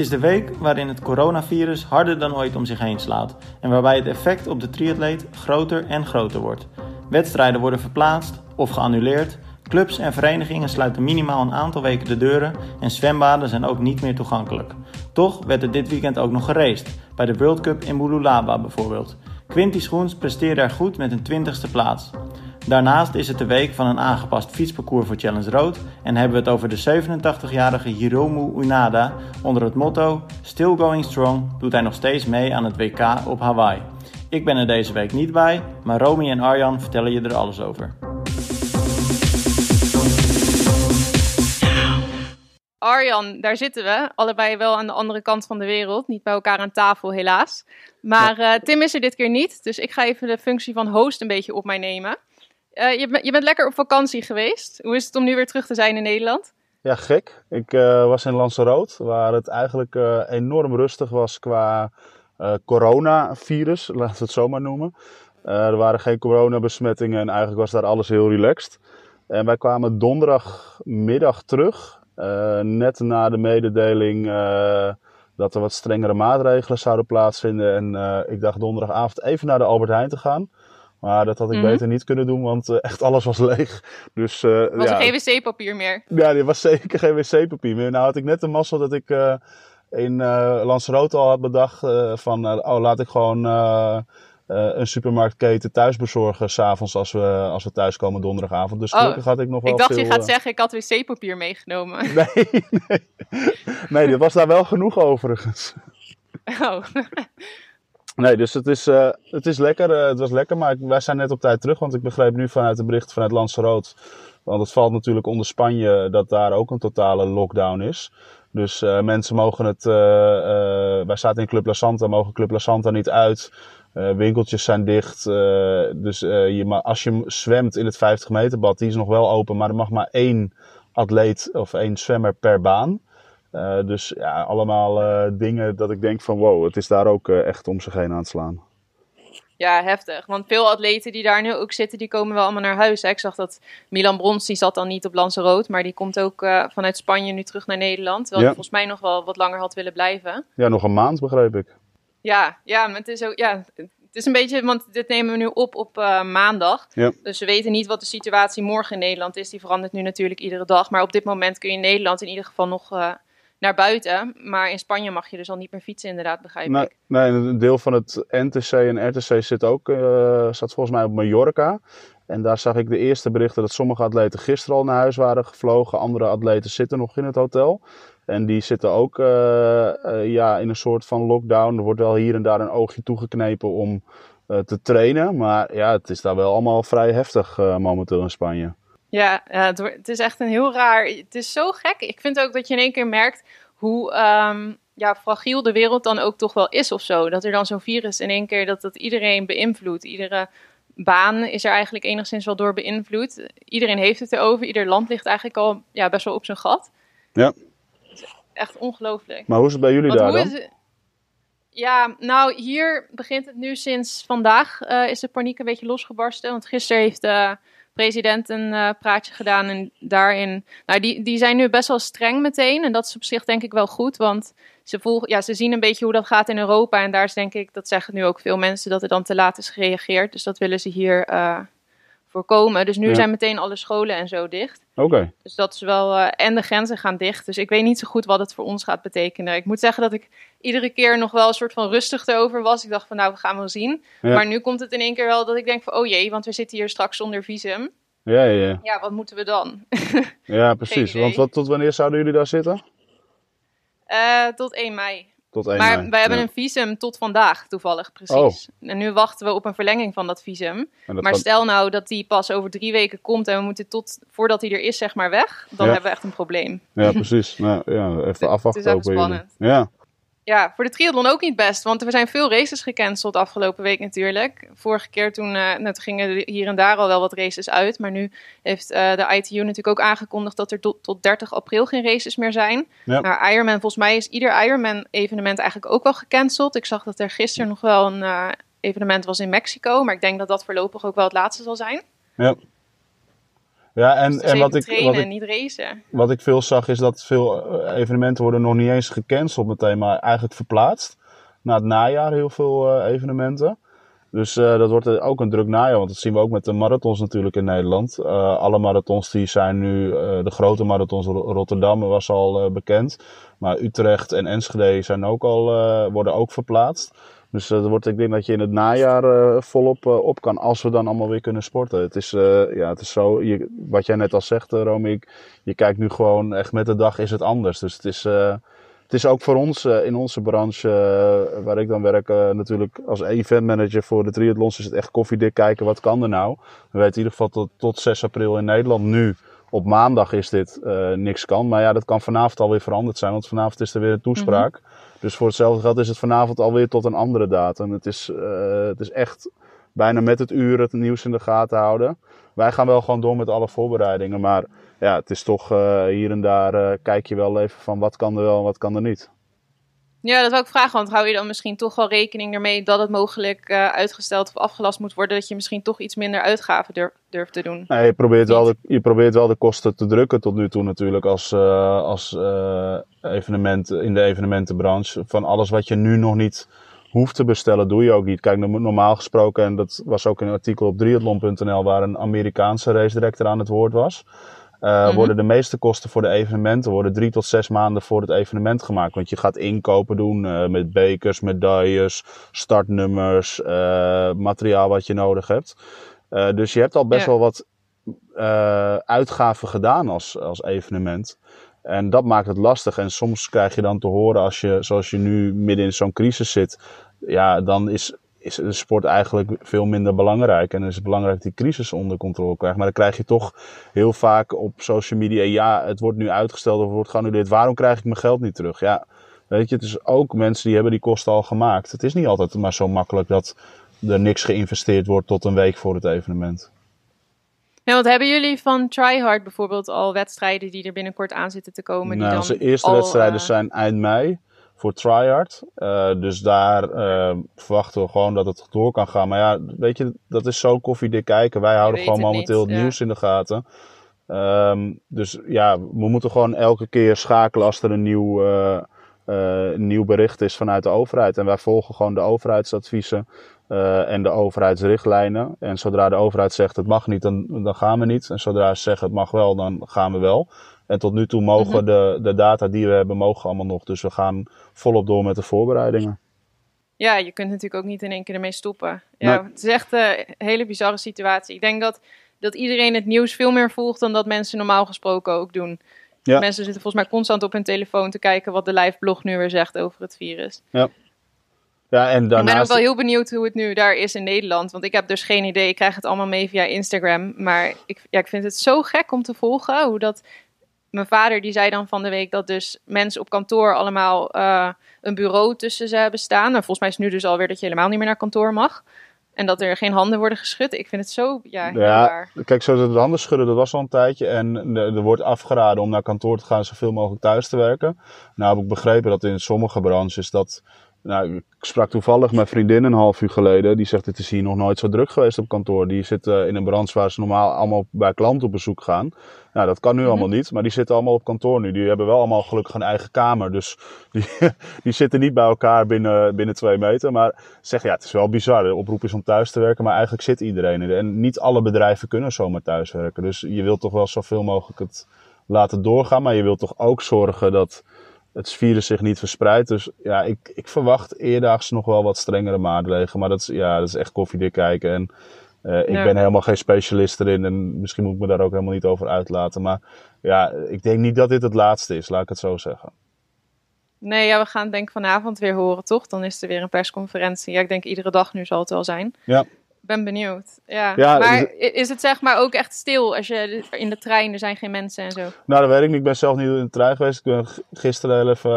Het is de week waarin het coronavirus harder dan ooit om zich heen slaat en waarbij het effect op de triatleet groter en groter wordt. Wedstrijden worden verplaatst of geannuleerd, clubs en verenigingen sluiten minimaal een aantal weken de deuren en zwembaden zijn ook niet meer toegankelijk. Toch werd er dit weekend ook nog geraced, bij de World Cup in Bululaba bijvoorbeeld. Quinty Schoens presteerde er goed met een 20ste plaats. Daarnaast is het de week van een aangepast fietsparcours voor Challenge Road en hebben we het over de 87-jarige Hiromu Unada. Onder het motto Still Going Strong doet hij nog steeds mee aan het WK op Hawaii. Ik ben er deze week niet bij, maar Romy en Arjan vertellen je er alles over. Arjan, daar zitten we. Allebei wel aan de andere kant van de wereld. Niet bij elkaar aan tafel, helaas. Maar uh, Tim is er dit keer niet. Dus ik ga even de functie van host een beetje op mij nemen. Uh, je, je, bent lekker op vakantie geweest. Hoe is het om nu weer terug te zijn in Nederland? Ja, gek. Ik uh, was in Lanzarote, waar het eigenlijk enorm rustig was qua coronavirus, laten we het zo maar noemen. er waren geen coronabesmettingen en eigenlijk was daar alles heel relaxed. En wij kwamen donderdagmiddag terug. Net na de mededeling dat er wat strengere maatregelen zouden plaatsvinden. En ik dacht donderdagavond even naar de Albert Heijn te gaan. Maar dat had ik mm -hmm. beter niet kunnen doen, want echt alles was leeg. Dus, was ja, er geen wc-papier meer? Ja, er was zeker geen wc-papier meer. Nou had ik net de mazzel dat ik in Lanzarote al had bedacht van... oh, laat ik gewoon een supermarktketen thuis bezorgen s'avonds als we, als we thuis komen donderdagavond. Dus gelukkig oh, had ik nog wel Ik dacht veel, je gaat zeggen, ik had wc-papier meegenomen. Nee, nee. nee, er was daar wel genoeg overigens. Oh. Nee, dus het is, uh, het is lekker. Uh, het was lekker, maar wij zijn net op tijd terug. Want ik begreep nu vanuit de bericht vanuit Lanzarote... Want het valt natuurlijk onder Spanje dat daar ook een totale lockdown is. Dus uh, mensen mogen het... wij zaten in Club La Santa, mogen Club La Santa niet uit... Winkeltjes zijn dicht. Dus je, maar als je zwemt in het 50 meter bad, die is nog wel open, maar er mag maar één atleet of één zwemmer per baan. Dus ja, allemaal dingen dat ik denk van wow, het is daar ook echt om zich heen aan het slaan. Ja, heftig. Want veel atleten die daar nu ook zitten, die komen wel allemaal naar huis. Hè? Ik zag dat Milan Brons, die zat dan niet op Lanzarote, maar die komt ook vanuit Spanje nu terug naar Nederland. Terwijl ja. hij volgens mij nog wel wat langer had willen blijven. Ja, nog een maand begreep ik. Ja, ja, maar het is ook, ja, het is een beetje, want dit nemen we nu op op uh, maandag. Ja. Dus we weten niet wat de situatie morgen in Nederland is. Die verandert nu natuurlijk iedere dag. Maar op dit moment kun je in Nederland in ieder geval nog uh, naar buiten. Maar in Spanje mag je dus al niet meer fietsen, inderdaad, begrijp nee, ik. Nee, een deel van het NTC en RTC zit ook, uh, staat volgens mij op Mallorca. En daar zag ik de eerste berichten dat sommige atleten gisteren al naar huis waren gevlogen. Andere atleten zitten nog in het hotel. En die zitten ook uh, uh, ja, in een soort van lockdown. Er wordt wel hier en daar een oogje toegeknepen om te trainen. Maar ja, het is daar wel allemaal vrij heftig momenteel in Spanje. Ja, het, het, is echt een heel raar. Het is zo gek. Ik vind ook dat je in één keer merkt hoe um, ja, fragiel de wereld dan ook toch wel is of zo. Dat er dan zo'n virus in één keer dat dat iedereen beïnvloedt. Iedere baan is er eigenlijk enigszins wel door beïnvloed. Iedereen heeft het erover. Ieder land ligt eigenlijk al ja, best wel op zijn gat. Ja echt ongelooflijk. Maar hoe is het bij jullie Want daar dan? Het... Ja, nou hier begint het nu sinds vandaag uh, is de paniek een beetje losgebarsten. Want gisteren heeft de president een uh, praatje gedaan en daarin... Nou, die, die zijn nu best wel streng meteen en dat is op zich denk ik wel goed. Want ze, volgen, ja, ze zien een beetje hoe dat gaat in Europa en daar is denk ik, dat zeggen nu ook veel mensen, dat er dan te laat is gereageerd. Dus dat willen ze hier... Uh, voorkomen. Dus nu ja. zijn meteen alle scholen en zo dicht. Oké. Okay. Dus dat is wel. Uh, en de grenzen gaan dicht. Dus ik weet niet zo goed wat het voor ons gaat betekenen. Ik moet zeggen dat ik iedere keer nog wel een soort van rustig erover was. Ik dacht van nou, we gaan wel zien. Ja. Maar nu komt het in één keer wel dat ik denk van oh jee, want we zitten hier straks zonder visum. Ja, ja, ja. Ja, wat moeten we dan? ja, precies. Want wat, tot wanneer zouden jullie daar zitten? Uh, tot 1 mei. Tot 1 maar mei. wij hebben ja. een visum tot vandaag toevallig, precies. Oh. En nu wachten we op een verlenging van dat visum. Dat maar stel nou dat die pas over drie weken komt en we moeten tot voordat hij er is, zeg maar, weg. Dan ja. hebben we echt een probleem. Ja, precies. nou, ja, even afwachten. Het is echt spannend. Ja. Ja, voor de triathlon ook niet best, want er zijn veel races gecanceld afgelopen week natuurlijk. Vorige keer toen, uh, nou, toen gingen hier en daar al wel wat races uit, maar nu heeft uh, de ITU natuurlijk ook aangekondigd dat er tot, tot 30 april geen races meer zijn. Ja. Maar Ironman, volgens mij is ieder Ironman evenement eigenlijk ook wel gecanceld. Ik zag dat er gisteren nog wel een uh, evenement was in Mexico, maar ik denk dat dat voorlopig ook wel het laatste zal zijn. Ja. Ja, en, Dus en wat ik, trainen, wat, ik, niet racen. wat ik veel zag is dat veel eh, evenementen worden nog niet eens gecanceld meteen, maar eigenlijk verplaatst. Na het najaar heel veel eh, evenementen. Dus eh, dat wordt ook een druk najaar, want dat zien we ook met de marathons natuurlijk in Nederland. Alle marathons die zijn nu, de grote marathons, Ro- Rotterdam was al bekend. Maar Utrecht en Enschede zijn ook al, worden ook verplaatst. Dus eh, wordt, ik denk dat je in het najaar eh, volop eh, op kan, als we dan allemaal weer kunnen sporten. Het is, ja, het is zo, wat jij net al zegt, Romik, je kijkt nu gewoon echt met de dag is het anders. Dus het is, het is ook voor ons in onze branche, waar ik dan werk, natuurlijk als eventmanager voor de triathlons, is het echt koffiedik kijken, wat kan er nou? We weten in ieder geval tot, tot 6 april in Nederland nu. Op maandag is dit niks kan. Maar ja, dat kan vanavond alweer veranderd zijn, want vanavond is er weer een toespraak. Dus voor hetzelfde geld is het vanavond alweer tot een andere datum. Het is, eh, het is echt bijna met het uur het nieuws in de gaten houden. Wij gaan wel gewoon door met alle voorbereidingen. Maar ja, het is toch eh, hier en daar eh, kijk je wel even van wat kan er wel en wat kan er niet. Ja, dat wil ik vragen, want hou je dan misschien toch wel rekening ermee dat het mogelijk eh, uitgesteld of afgelast moet worden, dat je misschien toch iets minder uitgaven durf, durft te doen? Nee, je, probeert wel de, je probeert wel de kosten te drukken tot nu toe natuurlijk als, eh, als eh, evenement in de evenementenbranche. Van alles wat je nu nog niet hoeft te bestellen, doe je ook niet. Kijk, no- normaal gesproken, en dat was ook een artikel op triathlon.nl waar een Amerikaanse race director aan het woord was. Mhm. Worden de meeste kosten voor de evenementen worden drie tot zes maanden voor het evenement gemaakt. Want je gaat inkopen doen eh, met bekers, medailles, startnummers, eh, materiaal wat je nodig hebt. Dus je hebt al best Ja. wel wat uitgaven gedaan als, als evenement. En dat maakt het lastig. En soms krijg je dan te horen, als je, zoals je nu midden in zo'n crisis zit, ja, dan is, is de sport eigenlijk veel minder belangrijk. En is het belangrijk dat die crisis onder controle krijgt. Maar dan krijg je toch heel vaak op social media, ja, het wordt nu uitgesteld of het wordt geannuleerd. Waarom krijg ik mijn geld niet terug? Ja, weet je, het is ook mensen die hebben die kosten al gemaakt. Het is niet altijd maar zo makkelijk dat er niks geïnvesteerd wordt tot een week voor het evenement. Ja, want hebben jullie van Tryhard bijvoorbeeld al wedstrijden die er binnenkort aan zitten te komen? die Nou, dan onze eerste al, wedstrijden eh, zijn eind mei voor tryhard. Eh, dus daar eh, verwachten we gewoon dat het door kan gaan. Maar ja, weet je, dat is zo koffiedik kijken. Wij houden gewoon het momenteel niet, het ja. nieuws in de gaten. Ehm, dus ja, we moeten gewoon elke keer schakelen als er een nieuw, eh, nieuw bericht is vanuit de overheid. En wij volgen gewoon de overheidsadviezen en de overheidsrichtlijnen. En zodra de overheid zegt het mag niet, dan, dan gaan we niet. En zodra ze zeggen het mag wel, dan gaan we wel. En tot nu toe mogen Mhm. de, de data die we hebben, mogen allemaal nog. Dus we gaan volop door met de voorbereidingen. Ja, je kunt natuurlijk ook niet in één keer ermee stoppen. Ja, Nee. Het is echt eh, een hele bizarre situatie. Ik denk dat, dat iedereen het nieuws veel meer volgt dan dat mensen normaal gesproken ook doen. Ja. Mensen zitten volgens mij constant op hun telefoon te kijken wat de live blog nu weer zegt over het virus. Ja, en Ik ben ook daarnaast... wel heel benieuwd hoe het nu daar is in Nederland. Want ik heb dus geen idee. Ik krijg het allemaal mee via Instagram. Maar ik, ja, ik vind het zo gek om te volgen. Hoe dat. Mijn vader die zei dan van de week dat dus mensen op kantoor allemaal eh, een bureau tussen ze hebben staan. Nou, volgens mij is het nu dus alweer dat je helemaal niet meer naar kantoor mag. En dat er geen handen worden geschud. Ik vind het zo ja, heel Ja, raar. Kijk, zo de handen schudden, dat was al een tijdje. En er er wordt afgeraden om naar kantoor te gaan, zoveel mogelijk thuis te werken. Nou heb ik begrepen dat in sommige branches dat... Nou, ik sprak toevallig mijn vriendin een half uur geleden. Die zegt, het is hier nog nooit zo druk geweest op kantoor. Die zit eh, in een branche waar ze normaal allemaal bij klanten op bezoek gaan. Nou, dat kan nu allemaal niet. Maar die zitten allemaal op kantoor nu. Die hebben wel allemaal gelukkig een eigen kamer. Dus die, die zitten niet bij elkaar binnen, binnen twee meter. Maar zeg, ja, het is wel bizar. De oproep is om thuis te werken. Maar eigenlijk zit iedereen er. En niet alle bedrijven kunnen zomaar thuiswerken. Dus je wilt toch wel zoveel mogelijk het laten doorgaan. Maar je wilt toch ook zorgen dat het virus zich niet verspreidt. Dus ja, ik, ik verwacht eerdaags nog wel wat strengere maatregelen. Maar dat is, ja, dat is echt koffiedik kijken. En eh, ik Ja. ben helemaal geen specialist erin. En misschien moet ik me daar ook helemaal niet over uitlaten. Maar ja, ik denk niet dat dit het laatste is, laat ik het zo zeggen. Nee, ja, we gaan het denk ik vanavond weer horen, toch? Dan is er weer een persconferentie. Ja, ik denk iedere dag nu zal het wel zijn. Ja. Ik ben benieuwd. Ja. Ja, maar is het zeg maar ook echt stil als je in de trein, er zijn geen mensen en zo? Nou, dat weet ik niet. Ik ben zelf niet in de trein geweest. Ik ben gisteren heel even.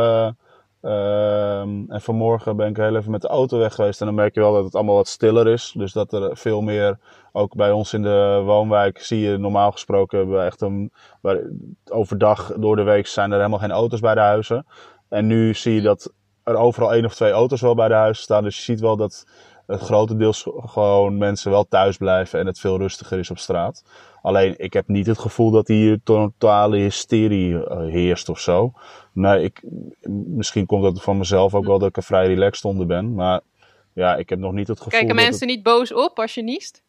eh, ehm, en vanmorgen ben ik heel even met de auto weg geweest. En dan merk je wel dat het allemaal wat stiller is. Dus dat er veel meer. Ook bij ons in de woonwijk zie je normaal gesproken. hebben we echt een. Waar, overdag door de week zijn er helemaal geen auto's bij de huizen. En nu zie je dat er overal één of twee auto's wel bij de huizen staan. Dus je ziet wel dat het grotendeels gewoon mensen wel thuis blijven en het veel rustiger is op straat. Alleen ik heb niet het gevoel dat hier totale hysterie eh, heerst of zo. Nee, ik, misschien komt dat van mezelf ook wel dat ik er vrij relaxed onder ben. Maar ja, ik heb nog niet het gevoel. Kijken mensen niet boos op als je niest?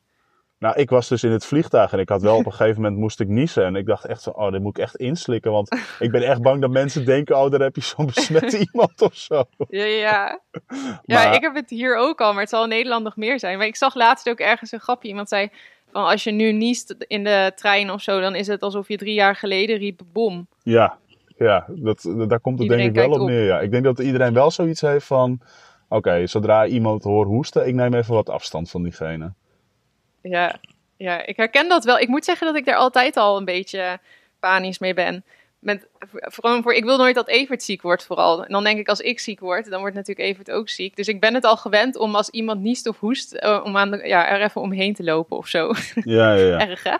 Nou, ik was dus in het vliegtuig en ik had wel op een gegeven moment moest ik niezen. En ik dacht echt van, oh, dit moet ik echt inslikken. Want ik ben echt bang dat mensen denken, oh, daar heb je zo'n besmette iemand of zo. Ja, ja. ja, ik heb het hier ook al, maar het zal in Nederland nog meer zijn. Maar ik zag laatst ook ergens een grapje. Iemand zei, van als je nu niest in de trein of zo, dan is het alsof je drie jaar geleden riep bom. Ja, ja dat, daar komt het denk ik wel op, op neer. Ja. Ik denk dat iedereen wel zoiets heeft van, oké, zodra iemand hoort hoesten, ik neem even wat afstand van diegene. Ja, ja, ik herken dat wel. Ik moet zeggen dat ik daar altijd al een beetje panisch mee ben. Met, vooral voor, ik wil nooit dat Evert ziek wordt vooral. En dan denk ik als ik ziek word, dan wordt natuurlijk Evert ook ziek. Dus ik ben het al gewend om als iemand niest of hoest, uh, om aan de, ja, er even omheen te lopen of zo. Ja, ja, ja. Erg hè?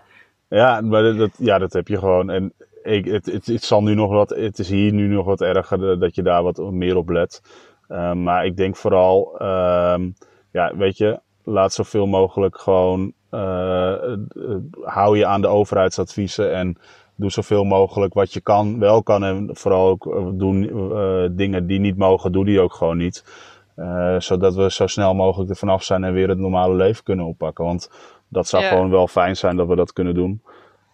Ja, maar dat, ja, dat heb je gewoon. En ik, het, het, het, zal nu nog wat, het is hier nu nog wat erger dat je daar wat meer op let. Uh, maar ik denk vooral, uh, ja, weet je, laat zoveel mogelijk gewoon uh, hou je aan de overheidsadviezen en doe zoveel mogelijk wat je kan, wel kan. En vooral ook uh, doen dingen die niet mogen, doe die ook gewoon niet. zodat we zo snel mogelijk er vanaf zijn en weer het normale leven kunnen oppakken. Want dat zou gewoon wel fijn zijn dat we dat kunnen doen.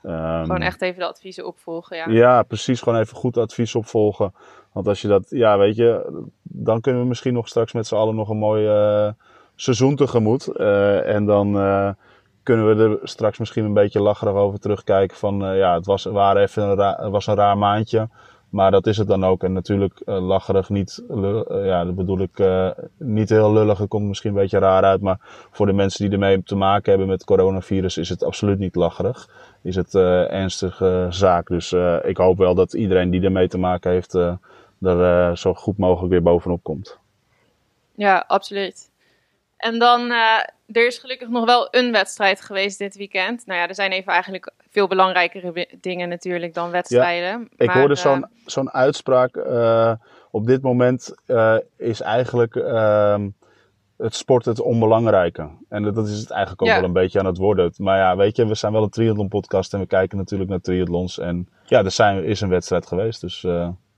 Um, gewoon echt even de adviezen opvolgen, ja. Ja, precies. Gewoon even goed advies opvolgen. Want als je dat, ja, weet je, dan kunnen we misschien nog straks met z'n allen nog een mooi seizoen tegemoet. en dan kunnen we er straks misschien een beetje lacherig over terugkijken. Van uh, ja, het was, waren even een raar, was een raar maandje. Maar dat is het dan ook. En natuurlijk lacherig niet, ja, dat bedoel ik niet heel lullig. Het komt misschien een beetje raar uit. Maar voor de mensen die ermee te maken hebben met coronavirus is het absoluut niet lacherig. Is het ernstige zaak. Dus ik hoop wel dat iedereen die ermee te maken heeft, er zo goed mogelijk weer bovenop komt. Ja, absoluut. En dan, uh, er is gelukkig nog wel een wedstrijd geweest dit weekend. Nou ja, er zijn even eigenlijk veel belangrijkere dingen natuurlijk dan wedstrijden. Ja, ik hoorde zo'n uh, zo'n uitspraak. Uh, op dit moment is eigenlijk ehm, het sport het onbelangrijke. En dat is het eigenlijk ook ja. wel een beetje aan het worden. Maar ja, weet je, we zijn wel een triathlon podcast en we kijken natuurlijk naar triathlons. En ja, er zijn, is een wedstrijd geweest, dus...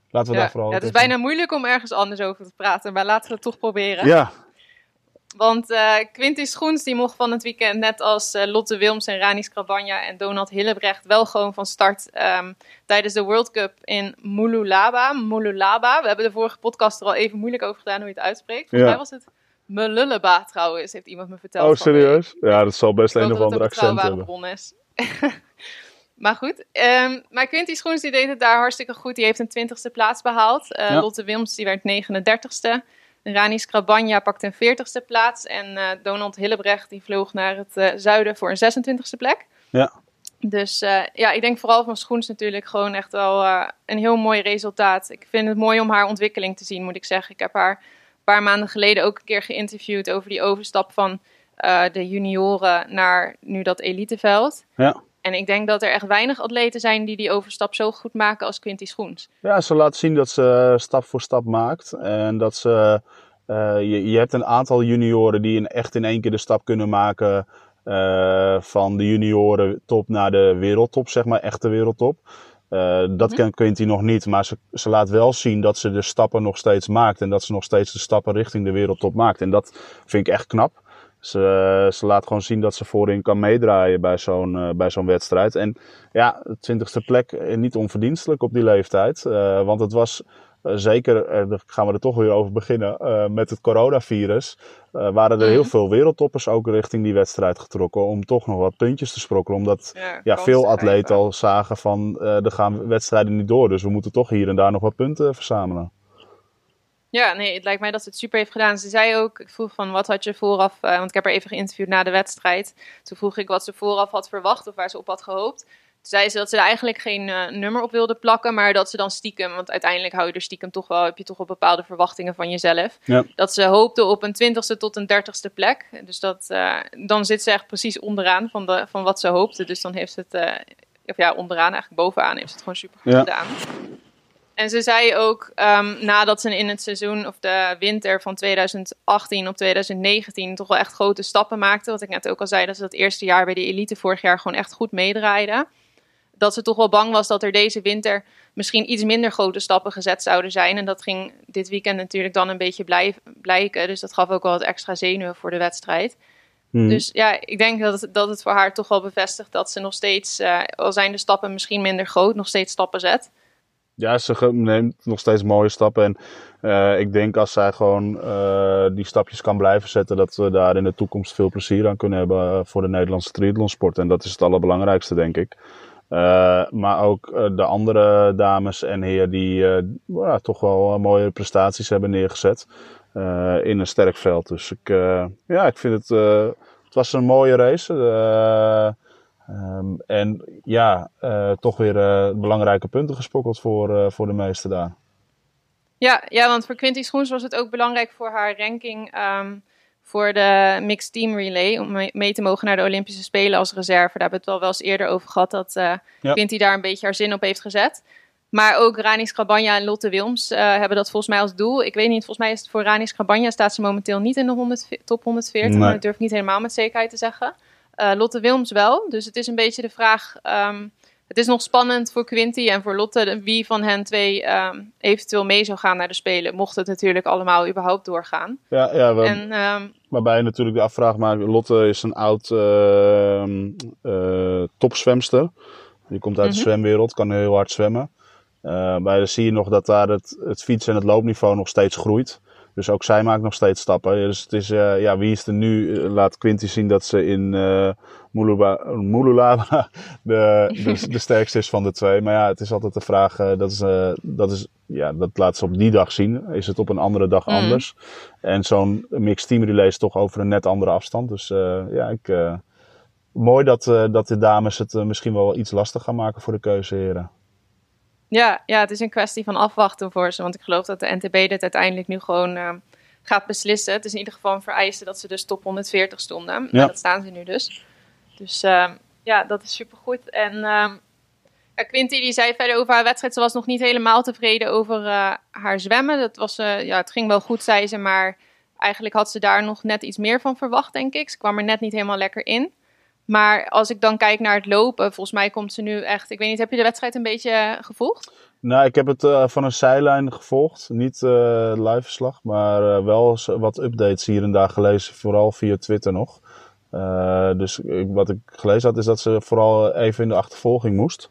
Laten we ja, daar vooral. Ja, het is bijna moeilijk om ergens anders over te praten, maar laten we het toch proberen. Ja, want uh, Quinty Schoens die mocht van het weekend net als uh, Lotte Wilms en Rani Skrabanja en Donald Hillebrecht wel gewoon van start um, tijdens de World Cup in Mululaba. Mululaba. We hebben de vorige podcast er al even moeilijk over gedaan hoe je het uitspreekt. Volgens ja. mij was het Mululaba trouwens, heeft iemand me verteld. Oh, serieus? Ja, dat zal best een of ander accent hebben. bron is. maar goed, um, maar Quinty Schoens die deed het daar hartstikke goed. Die heeft een twintigste plaats behaald. Uh, ja. Lotte Wilms die werd 39ste. Rani Skrabanja pakte een 40ste plaats. En uh, Donald Hillebrecht die vloog naar het uh, zuiden voor een 26ste plek. Ja. Dus uh, ja, ik denk vooral van Schoens natuurlijk gewoon echt wel een heel mooi resultaat. Ik vind het mooi om haar ontwikkeling te zien, moet ik zeggen. Ik heb haar een paar maanden geleden ook een keer geïnterviewd over die overstap van de junioren naar nu dat eliteveld. Ja. En ik denk dat er echt weinig atleten zijn die die overstap zo goed maken als Quinty Schoens. Ja, ze laat zien dat ze stap voor stap maakt. En dat ze. Uh, je, je, hebt een aantal junioren die in, echt in één keer de stap kunnen maken. Uh, van de junioren top naar de wereldtop, zeg maar, echte wereldtop. Uh, dat mm-hmm. kan Quinty nog niet, maar ze, ze laat wel zien dat ze de stappen nog steeds maakt. En dat ze nog steeds de stappen richting de wereldtop maakt. En dat vind ik echt knap. Ze, ze laat gewoon zien dat ze voorin kan meedraaien bij zo'n uh, bij zo'n wedstrijd. En ja, de twintigste plek eh, niet onverdienstelijk op die leeftijd. Uh, want het was uh, zeker, daar gaan we er toch weer over beginnen, met het coronavirus. waren er heel mm. veel wereldtoppers ook richting die wedstrijd getrokken. Om toch nog wat puntjes te sprokkelen. Omdat ja, ja veel atleten al zagen van er gaan wedstrijden niet door. Dus we moeten toch hier en daar nog wat punten verzamelen. Ja, nee, het lijkt mij dat ze het super heeft gedaan. Ze zei ook, ik vroeg van wat had je vooraf, uh, want ik heb haar even geïnterviewd na de wedstrijd. Toen vroeg ik wat ze vooraf had verwacht of waar ze op had gehoopt. Toen zei ze dat ze er eigenlijk geen uh, nummer op wilde plakken, maar dat ze dan stiekem, want uiteindelijk hou je er stiekem toch wel, heb je toch wel bepaalde verwachtingen van jezelf. Ja. Dat ze hoopte op een twintigste tot een dertigste plek. Dus dat, uh, dan zit ze echt precies onderaan van, de, van wat ze hoopte. Dus dan heeft ze het, of ja, onderaan eigenlijk bovenaan heeft ze het gewoon super goed ja. gedaan. En ze zei ook, ehm, nadat ze in het seizoen of de winter van 2018 op 2019 toch wel echt grote stappen maakte. Wat ik net ook al zei, dat ze dat eerste jaar bij de elite vorig jaar gewoon echt goed meedraaiden. Dat ze toch wel bang was dat er deze winter misschien iets minder grote stappen gezet zouden zijn. En dat ging dit weekend natuurlijk dan een beetje blij, blijken. Dus dat gaf ook wel wat extra zenuwen voor de wedstrijd. Hmm. Dus ja, ik denk dat het, dat het voor haar toch wel bevestigt dat ze nog steeds, eh, al zijn de stappen misschien minder groot, nog steeds stappen zet. Ja, ze neemt nog steeds mooie stappen. En eh, ik denk als zij gewoon eh, die stapjes kan blijven zetten, dat we daar in de toekomst veel plezier aan kunnen hebben eh, voor de Nederlandse triathlonsport. En dat is het allerbelangrijkste, denk ik. Maar ook de andere dames en heren die ja, toch wel mooie prestaties hebben neergezet in een sterk veld. Dus ik, ja, ik vind het, het was een mooie race. Eh, Ehm, en ja, eh, toch weer eh, belangrijke punten gesprokkeld voor, eh, voor de meesten daar. Ja, ja, want voor Quinty Schoens was het ook belangrijk voor haar ranking ehm, voor de mixed team relay. Om mee- te mogen naar de Olympische Spelen als reserve. Daar hebben we het wel wel eens eerder over gehad dat Ja. Quinty daar een beetje haar zin op heeft gezet. Maar ook Rani Scrabanja en Lotte Wilms hebben dat volgens mij als doel. Ik weet niet, volgens mij is het voor Rani Scrabanja staat ze momenteel niet in de 100, top 140. Nee. Maar dat durf ik niet helemaal met zekerheid te zeggen. Eh, Lotte Wilms wel. Dus het is een beetje de vraag. ehm, het is nog spannend voor Quinty en voor Lotte wie van hen twee ehm, eventueel mee zou gaan naar de Spelen. Mocht het natuurlijk allemaal überhaupt doorgaan. Ja, ja we, En ehm, waarbij je natuurlijk de afvraag maakt. Lotte is een oud eh, topzwemster. Die komt uit de Mhm. zwemwereld, kan heel hard zwemmen. Eh, maar dan zie je nog dat daar het, het fietsen en het loopniveau nog steeds groeit. Dus ook zij maakt nog steeds stappen. Dus het is, eh, ja, wie is er nu? Eh, Laat Quinty zien dat ze in eh Moelula- Moelulaba de, de, de sterkste is van de twee. Maar ja, het is altijd de vraag, eh, dat, is, eh, dat, is, ja, dat laat ze op die dag zien. Is het op een andere dag Mhm. anders? En zo'n mixed team relay is toch over een net andere afstand. Dus eh, ja, ik, eh, mooi dat, eh, dat de dames het eh, misschien wel iets lastig gaan maken voor de keuzeheren. Ja, ja, het is een kwestie van afwachten voor ze. Want ik geloof dat de NTB dit uiteindelijk nu gewoon ehm, gaat beslissen. Het is in ieder geval een vereiste dat ze dus top 140 stonden. Ja. En dat staan ze nu dus. Dus ehm, ja, dat is supergoed. En ja, Quinty die zei verder over haar wedstrijd. Ze was nog niet helemaal tevreden over eh, haar zwemmen. Dat was, eh, ja, het ging wel goed, zei ze. Maar eigenlijk had ze daar nog net iets meer van verwacht, denk ik. Ze kwam er net niet helemaal lekker in. Maar als ik dan kijk naar het lopen, volgens mij komt ze nu echt. Ik weet niet, heb je de wedstrijd een beetje gevolgd? Nou, ik heb het eh, van een zijlijn gevolgd. Niet eh live verslag, maar eh, wel wat updates hier en daar gelezen. Vooral via Twitter nog. Eh, dus ik- wat ik gelezen had, is dat ze vooral even in de achtervolging moest.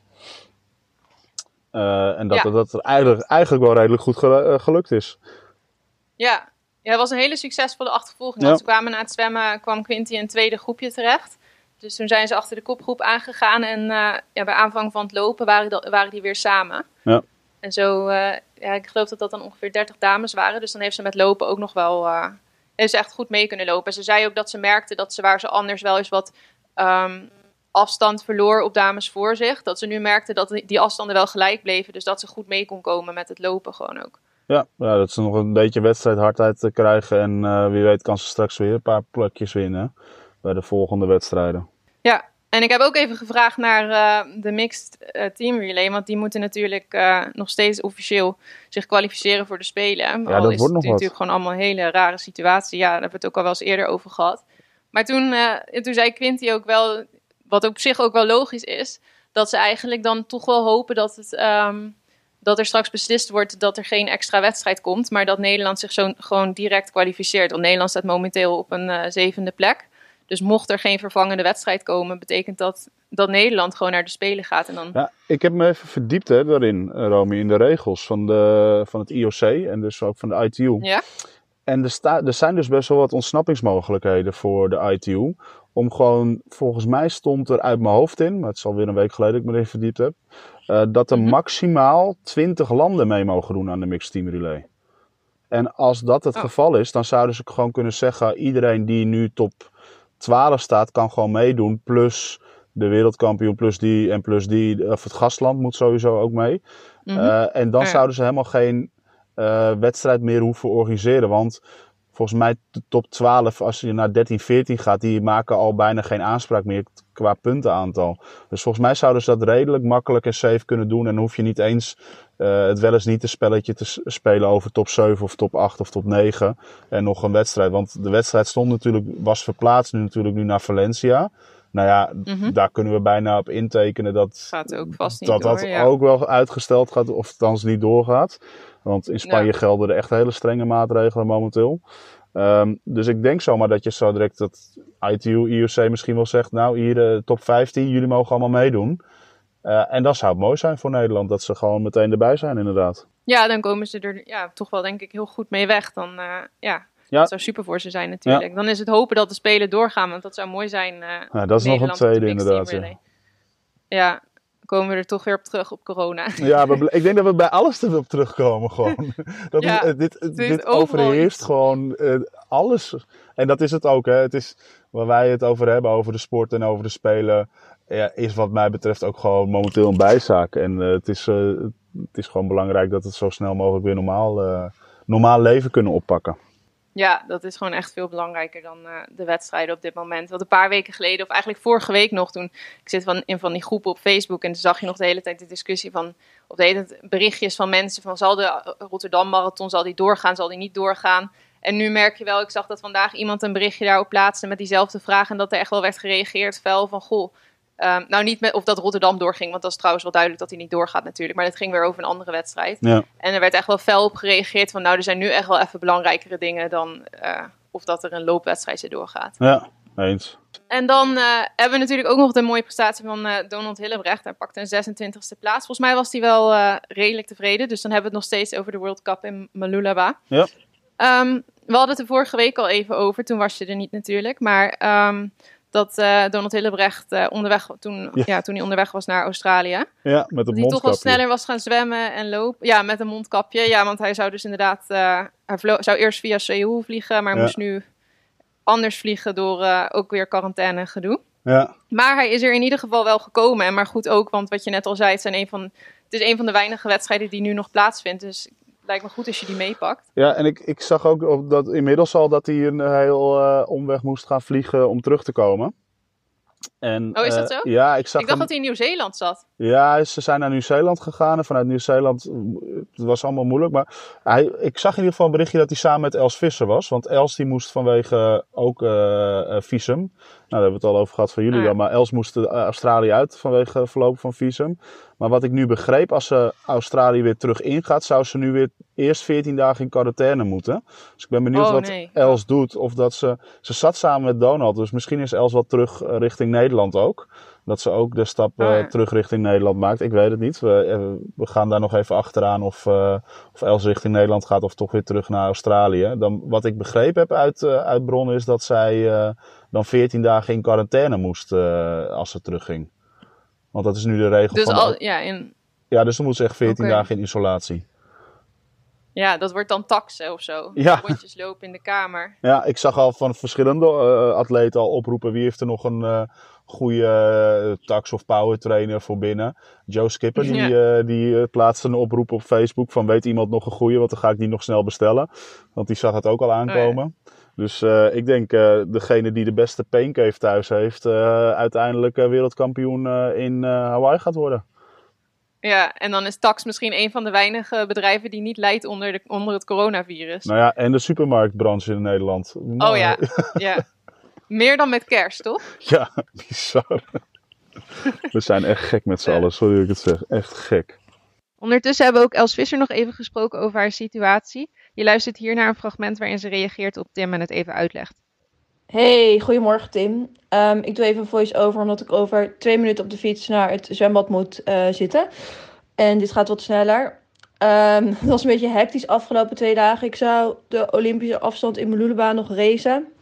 Eh, en dat Ja. dat er eigenlijk, eigenlijk wel redelijk goed gelu- eh, gelukt is. Ja. ja, het was een hele succesvolle achtervolging. Ja. Want ze kwamen na het zwemmen, kwam Quinty in een tweede groepje terecht. Dus toen zijn ze achter de kopgroep aangegaan. En eh, ja, bij aanvang van het lopen waren, dat- waren die weer samen. Ja. En zo, eh, ja, ik geloof dat dat dan ongeveer 30 dames waren. Dus dan heeft ze met lopen ook nog wel, heeft ze echt goed mee kunnen lopen. Ze zei ook dat ze merkte dat ze waar ze anders wel eens wat ehm, afstand verloor op dames voor zich. Dat ze nu merkte dat die afstanden wel gelijk bleven. Dus dat ze goed mee kon komen met het lopen gewoon ook. Ja, ja, dat ze nog een beetje wedstrijdhardheid te krijgen. En wie weet kan ze straks weer een paar plekjes winnen bij de volgende wedstrijden. Ja, en ik heb ook even gevraagd naar eh, de mixed eh, team relay. Want die moeten natuurlijk eh, nog steeds officieel zich kwalificeren voor de Spelen. dat Al wordt is nog wat. natuurlijk gewoon allemaal een hele rare situatie. Ja, daar hebben we het ook al wel eens eerder over gehad. Maar toen, toen zei Quinty ook wel, wat op zich ook wel logisch is, dat ze eigenlijk dan toch wel hopen dat het. ehm, dat er straks beslist wordt dat er geen extra wedstrijd komt, maar dat Nederland zich zo gewoon direct kwalificeert. Want Nederland staat momenteel op een zevende plek. Dus mocht er geen vervangende wedstrijd komen, betekent dat dat Nederland gewoon naar de Spelen gaat. En dan, Ja, ik heb me even verdiept hè, daarin, eh, Romy, in de regels van, de, van het IOC en dus ook van de ITU. ja? En er, sta, er zijn dus best wel wat ontsnappingsmogelijkheden voor de ITU. Om gewoon, volgens mij stond er uit mijn hoofd in, maar het is alweer een week geleden dat ik me erin verdiept heb, eh, dat er Mhm. maximaal 20 landen mee mogen doen aan de Mixed Team Relay. En als dat het Oh. geval is, dan zouden ze gewoon kunnen zeggen, iedereen die nu top 12 staat, kan gewoon meedoen. Plus de wereldkampioen, plus die en plus die. Of het gastland moet sowieso ook mee. Mhm. Eh, en dan Ja. zouden ze helemaal geen eh, wedstrijd meer hoeven organiseren. Want volgens mij de top 12, als je naar 13, 14 gaat, die maken al bijna geen aanspraak meer qua puntenaantal. Dus volgens mij zouden ze dat redelijk makkelijk en safe kunnen doen. En hoef je niet eens uh, het wel eens niet een spelletje te spelen over top 7 of top 8 of top 9. En nog een wedstrijd. Want de wedstrijd stond natuurlijk, was verplaatst nu natuurlijk nu naar Valencia. Nou ja, Mhm. daar kunnen we bijna op intekenen dat Gaat ook vast niet dat door. dat ja. ook wel uitgesteld gaat, of althans niet doorgaat. Want in Spanje Ja. gelden er echt hele strenge maatregelen momenteel. Ehm, dus ik denk zomaar dat je zo direct dat ITU, IOC misschien wel zegt, nou hier eh, top 15, jullie mogen allemaal meedoen. Eh, en dat zou het mooi zijn voor Nederland, dat ze gewoon meteen erbij zijn inderdaad. Ja, dan komen ze er ja, toch wel denk ik heel goed mee weg. Dan, eh, ja, Ja. dat zou super voor ze zijn natuurlijk. Dan is het hopen dat de Spelen doorgaan, want dat zou mooi zijn. eh Nou, dat is nog een Nederland op de tweede inderdaad. Ja. Ja, komen we er toch weer op terug op corona. Ja, we ik denk dat we bij alles erop terugkomen gewoon. Dat Ja, is, dit dit overal overheerst gewoon eh, alles. En dat is het ook. Hè. Het is waar wij het over hebben, over de sport en over de spelen. Ja, is wat mij betreft ook gewoon momenteel een bijzaak. En eh, het, is, eh, het is gewoon belangrijk dat het zo snel mogelijk weer normaal, normaal leven kunnen oppakken. Ja, dat is gewoon echt veel belangrijker dan eh, de wedstrijden op dit moment. Want een paar weken geleden, of eigenlijk vorige week nog, toen ik zit van, in van die groepen op Facebook en toen zag je nog de hele tijd de discussie van, of de hele berichtjes van mensen van, zal de Rotterdam Marathon, zal die doorgaan, zal die niet doorgaan? En nu merk je wel, ik zag dat vandaag iemand een berichtje daarop plaatste met diezelfde vraag en dat er echt wel werd gereageerd, fel van, goh, ehm, nou niet met of dat Rotterdam doorging, want dat is trouwens wel duidelijk dat hij niet doorgaat natuurlijk, maar het ging weer over een andere wedstrijd. Ja. En er werd echt wel fel op gereageerd van nou, er zijn nu echt wel even belangrijkere dingen dan eh, of dat er een loopwedstrijdje doorgaat. Ja, eens. En dan eh, hebben we natuurlijk ook nog de mooie prestatie van eh, Donald Hillebrecht. Hij pakte een 26e plaats. Volgens mij was hij wel redelijk tevreden. Dus dan hebben we het nog steeds over de World Cup in Malulaba. Ja. Ehm, we hadden het er vorige week al even over. Toen was je er niet natuurlijk. Maar ehm, dat eh, Donald Hillebrecht eh, onderweg, toen, Ja. ja. toen hij onderweg was naar Australië. Ja, met Dat hij toch wel sneller was gaan zwemmen en lopen. Ja, met een mondkapje. Ja, want hij zou dus inderdaad... eh, hij zou eerst via Seoul vliegen, maar Ja. moest nu anders vliegen door ook weer quarantaine gedoe. Ja, Maar hij is er in ieder geval wel gekomen. En maar goed ook, want wat je net al zei, het, zijn een van, het is een van de weinige wedstrijden die nu nog plaatsvindt. Dus het lijkt me goed als je die meepakt. Ja, en ik, ik zag ook dat inmiddels al dat hij een heel eh, omweg moest gaan vliegen om terug te komen. En, Oh, is dat eh, zo? Ja, ik zag Ik dacht hem- dat hij in Nieuw-Zeeland zat. Ja, ze zijn naar Nieuw-Zeeland gegaan en vanuit Nieuw-Zeeland, eh, het was allemaal moeilijk. Maar hij, ik zag in ieder geval een berichtje dat hij samen met Els Visser was. Want Els die moest vanwege ook eh, visum. Nou, daar hebben we het al over gehad van jullie Ah, dan. Maar Els moest Australië uit vanwege verloop van visum. Maar wat ik nu begreep, als ze Australië weer terug ingaat, zou ze nu weer eerst 14 dagen in quarantaine moeten. Dus ik ben benieuwd Oh, wat nee. Els doet. Of dat ze, ze zat samen met Donald, dus misschien is Els wel terug richting Nederland ook. Dat ze ook de stap Ah, ja. terug richting Nederland maakt. Ik weet het niet. We, eh, we gaan daar nog even achteraan of, eh, of Els richting Nederland gaat of toch weer terug naar Australië. Dan, wat ik begrepen heb uit, uit bronnen is dat zij dan 14 dagen in quarantaine moest als ze terugging. Want dat is nu de regel Dus van... al, ja, in, Ja, dus dan moet ze echt 14 Oké. dagen in isolatie. ja, dat wordt dan taxen of zo. Ja. Rondjes lopen in de kamer. Ja, ik zag al van verschillende atleten al oproepen. Wie heeft er nog een goede eh, tax- of powertrainer voor binnen? Joe Skipper, die, Ja. eh, die eh, plaatste een oproep op Facebook van weet iemand nog een goede? Want dan ga ik die nog snel bestellen. Want die zag het ook al aankomen. Dus ik denk eh, degene die de beste paincave thuis heeft, uiteindelijk wereldkampioen in Hawaii gaat worden. Ja, en dan is Tax misschien een van de weinige bedrijven die niet leidt onder, de, onder het coronavirus. Nou ja, en de supermarktbranche in Nederland. Oh ja, ja. Meer dan met kerst, toch? Ja, bizar. We zijn echt gek met z'n Ja. allen, sorry dat ik het zeg. Echt gek. Ondertussen hebben we ook Els Visser nog even gesproken over haar situatie. Je luistert hier naar een fragment waarin ze reageert op Tim en het even uitlegt. Hey, goedemorgen Tim. Ehm, ik doe even een voice-over omdat ik over twee minuten op de fiets naar het zwembad moet eh, zitten. En dit gaat wat sneller. Ehm, het was een beetje hectisch afgelopen twee dagen. Ik zou de Olympische afstand in Malulaba nog racen.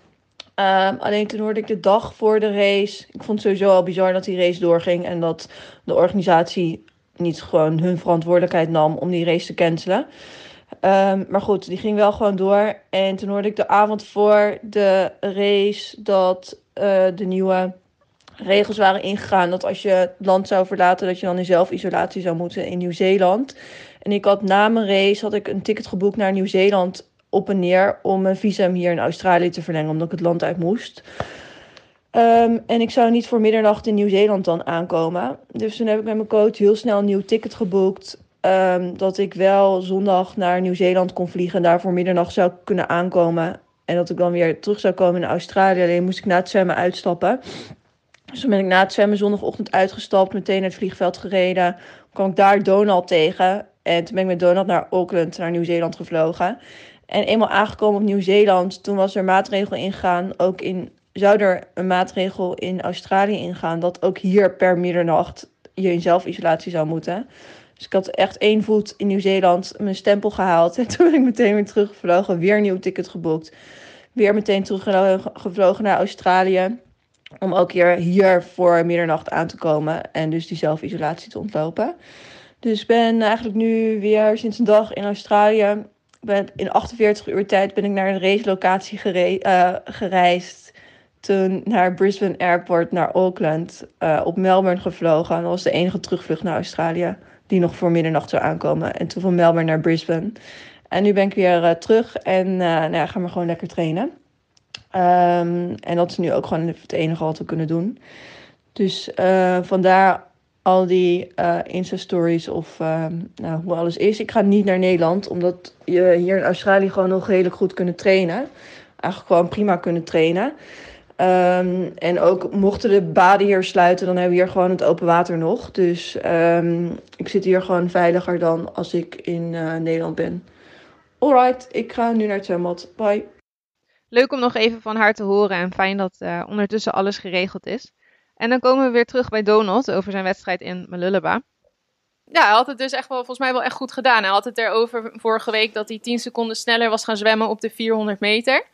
Ehm, alleen toen hoorde ik de dag voor de race. Ik vond het sowieso al bizar dat die race doorging. En dat de organisatie niet gewoon hun verantwoordelijkheid nam om die race te cancelen. Ehm, maar goed, die ging wel gewoon door. En toen hoorde ik de avond voor de race dat eh, de nieuwe regels waren ingegaan. Dat als je het land zou verlaten, dat je dan in zelfisolatie zou moeten in Nieuw-Zeeland. En ik had na mijn race had ik een ticket geboekt naar Nieuw-Zeeland op en neer om mijn visum hier in Australië te verlengen, omdat ik het land uit moest. Ehm, en ik zou niet voor middernacht in Nieuw-Zeeland dan aankomen. Dus toen heb ik met mijn coach heel snel een nieuw ticket geboekt. Ehm, dat ik wel zondag naar Nieuw-Zeeland kon vliegen en daar voor middernacht zou kunnen aankomen. En dat ik dan weer terug zou komen in Australië. Alleen moest ik na het zwemmen uitstappen. Dus toen ben ik na het zwemmen zondagochtend uitgestapt, meteen naar het vliegveld gereden. kwam ik daar Donald tegen. En toen ben ik met Donald naar Auckland, naar Nieuw-Zeeland gevlogen. En eenmaal aangekomen op Nieuw-Zeeland, toen was er maatregel ingaan. Ook in, zou er een maatregel in Australië ingaan dat ook hier per middernacht je in zelfisolatie zou moeten. Dus ik had echt één voet in Nieuw-Zeeland mijn stempel gehaald. En toen ben ik meteen weer teruggevlogen, weer een nieuw ticket geboekt. Weer meteen teruggevlogen naar Australië. Om ook weer hier voor middernacht aan te komen en dus die zelfisolatie te ontlopen. Dus ben eigenlijk nu weer sinds een dag in Australië. In 48 uur tijd ben ik naar een racelocatie gere uh, gereisd. Toen naar Brisbane Airport, naar Auckland. Uh, op Melbourne gevlogen. Dat was de enige terugvlucht naar Australië. Die nog voor middernacht zou aankomen. En toen van Melbourne naar Brisbane. En nu ben ik weer uh, terug. En nou ja, gaan we gewoon lekker trainen. Um, en dat is nu ook gewoon het enige wat we kunnen doen. Dus vandaar al die uh, Insta-stories of uh, nou, hoe alles is. Ik ga niet naar Nederland, omdat je hier in Australië gewoon nog redelijk goed kunnen trainen. Eigenlijk gewoon prima kunnen trainen. Um, en ook mochten de baden hier sluiten, dan hebben we hier gewoon het open water nog. Dus um, ik zit hier gewoon veiliger dan als ik in uh, Nederland ben. Alright, ik ga nu naar het. Bye. Leuk om nog even van haar te horen en fijn dat uh, ondertussen alles geregeld is. En dan komen we weer terug bij Donald over zijn wedstrijd in Malulaba. Ja, hij had het dus echt wel, volgens mij wel echt goed gedaan. Hij had het erover vorige week dat hij 10 seconden sneller was gaan zwemmen op de 400 meter.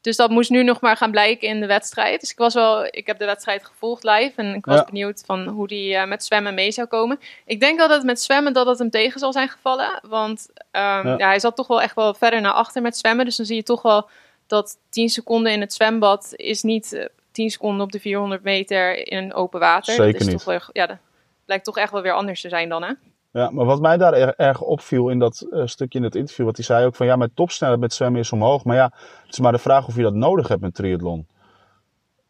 Dus dat moest nu nog maar gaan blijken in de wedstrijd. Dus ik was wel, ik heb de wedstrijd gevolgd live en ik was ja. benieuwd van hoe hij uh, met zwemmen mee zou komen. Ik denk dat het met zwemmen dat het hem tegen zal zijn gevallen, want um, ja. ja, hij zat toch wel echt wel verder naar achter met zwemmen. Dus dan zie je toch wel dat 10 seconden in het zwembad is niet 10 seconden op de 400 meter in een open water. Zeker dat is niet. Toch wel, ja, dat blijkt toch echt wel weer anders te zijn dan, hè? Ja, maar wat mij daar erg, erg opviel in dat uh, stukje in het interview, wat hij zei ook van ja, mijn topsnelheid met zwemmen is omhoog. Maar ja, het is maar de vraag of je dat nodig hebt met triathlon.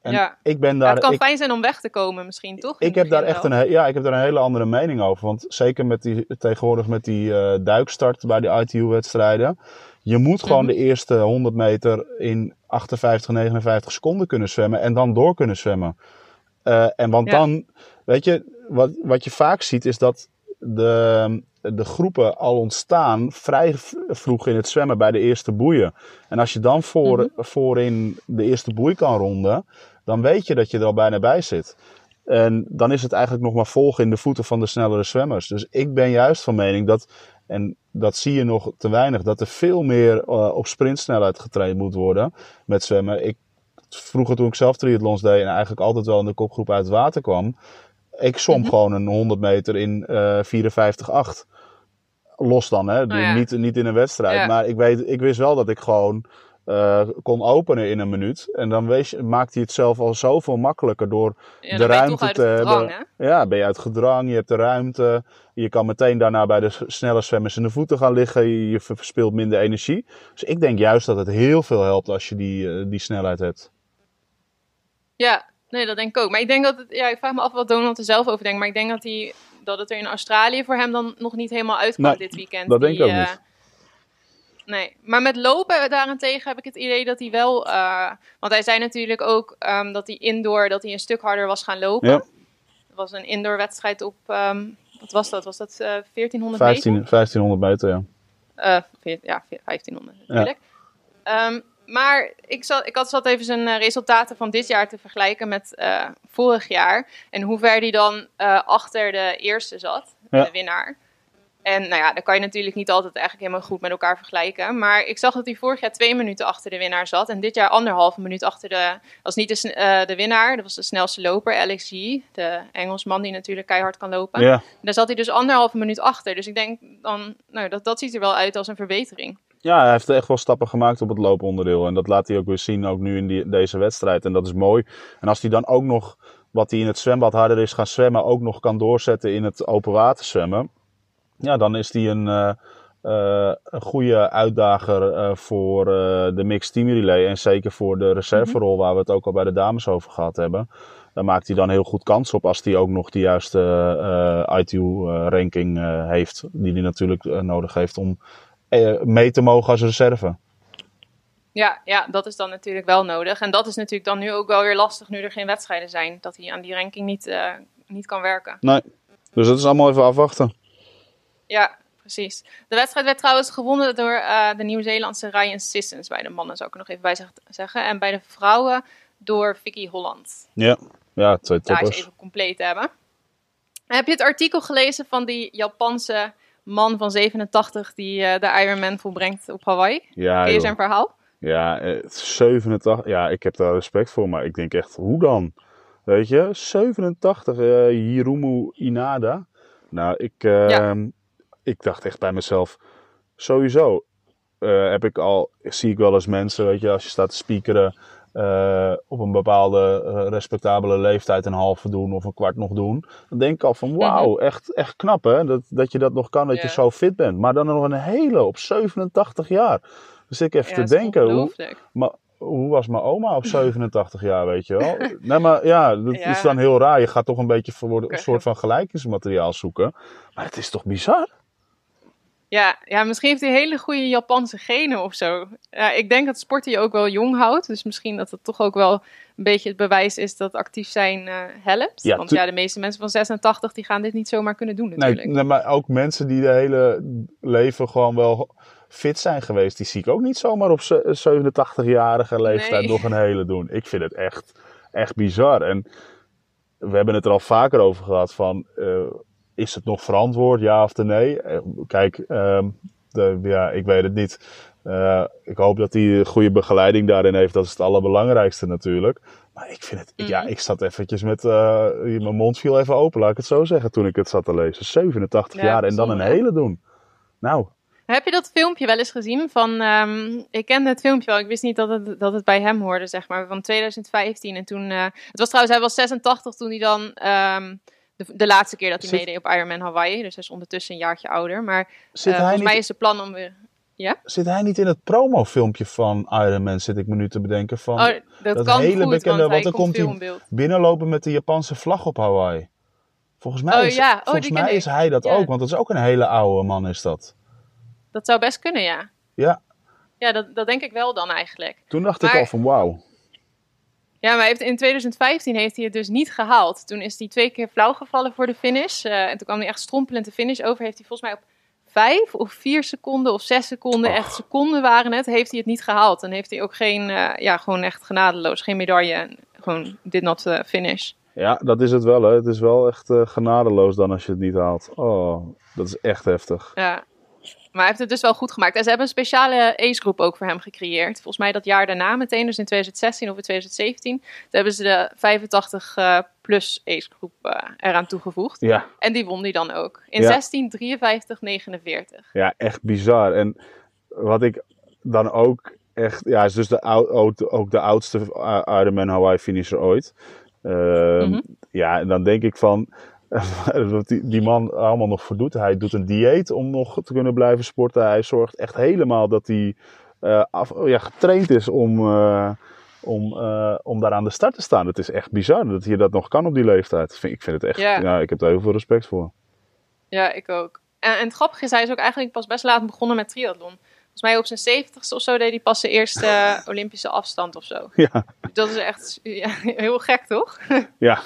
En ja. ik ben daar, ja, het kan ik, fijn zijn om weg te komen misschien, toch? Ik heb daar echt een, ja, ik heb daar een hele andere mening over. Want zeker met die, tegenwoordig met die uh, duikstart bij die ITU-wedstrijden. Je moet gewoon mm -hmm. de eerste 100 meter in 58, 59 seconden kunnen zwemmen en dan door kunnen zwemmen. Uh, en want ja. dan, weet je, wat, wat je vaak ziet is dat de, de groepen al ontstaan vrij vroeg in het zwemmen bij de eerste boeien. En als je dan voor, mm -hmm. voorin de eerste boei kan ronden, dan weet je dat je er al bijna bij zit. En dan is het eigenlijk nog maar volgen in de voeten van de snellere zwemmers. Dus ik ben juist van mening dat, en dat zie je nog te weinig, dat er veel meer uh, op sprintsnelheid getraind moet worden met zwemmen. Ik, vroeger toen ik zelf triathlons deed en eigenlijk altijd wel in de kopgroep uit het water kwam, ik som mm -hmm. gewoon een 100 meter in uh, 54,8. Los dan, hè? Oh, ja. niet, niet in een wedstrijd. Ja. Maar ik, weet, ik wist wel dat ik gewoon uh, kon openen in een minuut. En dan wees, maakt hij het zelf al zoveel makkelijker door ja, de ruimte te hebben. Ja, ben je uit gedrang, je hebt de ruimte. Je kan meteen daarna bij de snelle zwemmers in de voeten gaan liggen. Je, verspilt minder energie. Dus ik denk juist dat het heel veel helpt als je die, uh, die snelheid hebt. Ja, nee, dat denk ik ook. Maar ik denk dat het, ja, ik vraag me af wat Donald er zelf over denkt. Maar ik denk dat, hij, dat het er in Australië voor hem dan nog niet helemaal uitkwam nee, dit weekend. Dat denk ik ook uh, niet. Nee, maar met lopen daarentegen heb ik het idee dat hij wel. Uh, want hij zei natuurlijk ook um, dat hij indoor dat hij een stuk harder was gaan lopen. Ja. Het was een indoor wedstrijd op. Um, wat was dat? Was dat uh, 1400 15, meter? 1500 meter, ja. Uh, ja, 1500 natuurlijk. Ja. Um, maar ik zat, ik had zat even zijn uh, resultaten van dit jaar te vergelijken met vorig jaar. En hoe ver hij dan achter de eerste zat, ja. de winnaar. En nou ja, dan kan je natuurlijk niet altijd eigenlijk helemaal goed met elkaar vergelijken. Maar ik zag dat hij vorig jaar twee minuten achter de winnaar zat. En dit jaar anderhalve minuut achter de... Was niet de, uh, de winnaar, dat was de snelste loper, Alex G. De Engelsman die natuurlijk keihard kan lopen. Ja. En daar zat hij dus anderhalve minuut achter. Dus ik denk dan, nou dat, dat ziet er wel uit als een verbetering. Ja, hij heeft echt wel stappen gemaakt op het looponderdeel. En dat laat hij ook weer zien, ook nu in die, deze wedstrijd. En dat is mooi. En als hij dan ook nog, wat hij in het zwembad harder is gaan zwemmen, ook nog kan doorzetten in het open water zwemmen ja, dan is die een, uh, een goede uitdager eh, voor de mixed team relay. En zeker voor de reserverol, waar we het ook al bij de dames over gehad hebben. Daar maakt hij dan heel goed kans op als hij ook nog de juiste ITU-ranking heeft. Die hij natuurlijk nodig heeft om mee te mogen als reserve. Ja, ja, dat is dan natuurlijk wel nodig. En dat is natuurlijk dan nu ook wel weer lastig nu er geen wedstrijden zijn. Dat hij aan die ranking niet, niet kan werken. Nee, dus dat is allemaal even afwachten. Ja, precies. De wedstrijd werd trouwens gewonnen door uh, de Nieuw-Zeelandse Ryan Sissons. Bij de mannen zou ik er nog even bij zeggen. En bij de vrouwen door Vicky Holland. Ja, ja twee toppers. Daar even compleet hebben. Heb je het artikel gelezen van die Japanse man van 87 die uh, de Ironman volbrengt op Hawaii? Ja, Ken je zijn verhaal? Ja, 87. Ja, ik heb daar respect voor, maar ik denk echt, hoe dan? Weet je, 87, uh, Hiromu Inada. Nou, ik, uh, ja ik dacht echt bij mezelf, sowieso uh, heb ik al, zie ik wel eens mensen, weet je, als je staat te speakeren uh, op een bepaalde uh, respectabele leeftijd een halve doen of een kwart nog doen. Dan denk ik al van wauw, mhm. echt, echt knap hè, dat, dat je dat nog kan, dat je zo fit bent. Maar dan nog een hele op 87 jaar. Dus ik even te denken, hoe, maar, hoe was mijn oma op 87 jaar, weet je wel? Nee, maar ja, dat is dan heel raar. Je gaat toch een beetje voor een soort van gelijkingsmateriaal zoeken. Maar het is toch bizar? Ja, ja, misschien heeft hij hele goede Japanse genen of zo. Ja, ik denk dat sporten je ook wel jong houdt. Dus misschien dat het toch ook wel een beetje het bewijs is dat actief zijn uh, helpt. Ja, Want ja, de meeste mensen van 86 die gaan dit niet zomaar kunnen doen natuurlijk. Nee, maar ook mensen die de hele leven gewoon wel fit zijn geweest. Die zie ik ook niet zomaar op 87-jarige leeftijd nog een hele doen. Ik vind het echt, echt bizar. En we hebben het er al vaker over gehad van... Uh, is het nog verantwoord, ja of nee? Eh, kijk, ehm, de, ja, ik weet het niet. Uh, ik hoop dat hij goede begeleiding daarin heeft. Dat is het allerbelangrijkste natuurlijk. Maar ik vind het, ja, mhm. ik zat eventjes met, uh, mijn mond viel even open, laat ik het zo zeggen, toen ik het zat te lezen. 87 jaar en dan een hele doen. Nou. Heb je dat filmpje wel eens gezien van, um, ik kende het filmpje wel, ik wist niet dat het, dat het bij hem hoorde, zeg maar, van 2015. En toen, uh, het was trouwens, hij was 86 toen hij dan... Um, de, de laatste keer dat hij meedeed op Ironman Hawaii. Dus hij is ondertussen een jaartje ouder. Maar uh, volgens mij is het plan om weer... Ja? Zit hij niet in het promofilmpje van Ironman, zit ik me nu te bedenken. Van oh, dat, dat kan hele goed, bekende, want, dan komt hij binnenlopen met de Japanse vlag op Hawaii. Volgens mij oh, is, ja. oh, volgens mij is hij dat ook, want dat is ook een hele oude man is dat. Dat zou best kunnen, ja. Ja. Ja, dat, dat denk ik wel dan eigenlijk. Toen dacht ik al van wauw. Ja, maar in 2015 heeft hij het dus niet gehaald. Toen is hij twee keer flauw gevallen voor de finish. Uh, en toen kwam hij echt strompelend de finish over. Heeft hij volgens mij op vijf of vier seconden of zes seconden, echt seconden waren het, heeft hij het niet gehaald. En heeft hij ook geen, uh, ja, gewoon echt genadeloos, geen medaille. Gewoon dit not uh, finish. Ja, dat is het wel. Hè. Het is wel echt genadeloos dan als je het niet haalt. Oh, dat is echt heftig. Ja, maar hij heeft het dus wel goed gemaakt. En ze hebben een speciale ace-groep ook voor hem gecreëerd. Volgens mij dat jaar daarna meteen, dus in 2016 of in 2017. Toen hebben ze de 85-plus uh, ace-groep uh, eraan toegevoegd. Ja. En die won die dan ook. In ja. 16, 53, 49. Ja, echt bizar. En wat ik dan ook echt... Ja, is dus de, ook de oudste Ironman Hawaii finisher ooit. Uh, mm -hmm. Ja, en dan denk ik van wat die, die man allemaal nog voor doet. Hij doet een dieet om nog te kunnen blijven sporten. Hij zorgt echt helemaal dat hij uh, af, ja, getraind is om, uh, om, uh, om daar aan de start te staan. Het is echt bizar dat hij dat nog kan op die leeftijd. Ik vind het echt, ja. ja ik heb er heel veel respect voor. Ja, ik ook. En, en het grappige is, hij is ook eigenlijk pas best laat begonnen met triathlon. Volgens mij op zijn zeventigste of zo deed hij pas zijn eerste Olympische afstand of zo. Ja. Dat is echt ja, heel gek, toch? Ja,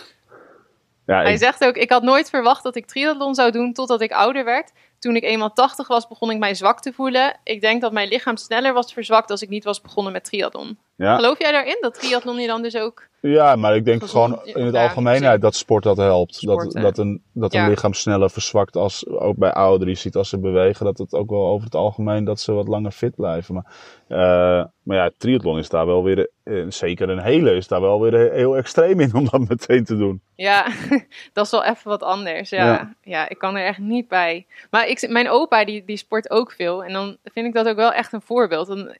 ja, Hij zegt ook, ik had nooit verwacht dat ik triathlon zou doen totdat ik ouder werd. Toen ik eenmaal 80 was, begon ik mij zwak te voelen. Ik denk dat mijn lichaam sneller was verzwakt als ik niet was begonnen met triathlon. Ja. Geloof jij daarin, dat triathlon je dan dus ook... Ja, maar ik denk gewoon in het algemeenheid dat sport dat helpt. dat, dat een, dat een lichaam sneller verzwakt als, ook bij ouderen. Je ziet als ze bewegen, dat het ook wel over het algemeen dat ze wat langer fit blijven. Maar, uh, maar ja, triathlon is daar wel weer, uh, zeker een hele, is daar wel weer heel extreem in om dat meteen te doen. Ja, dat is wel even wat anders. Ja, ja. ja ik kan er echt niet bij. Maar ik, mijn opa die, die sport ook veel. En dan vind ik dat ook wel echt een voorbeeld. Dan,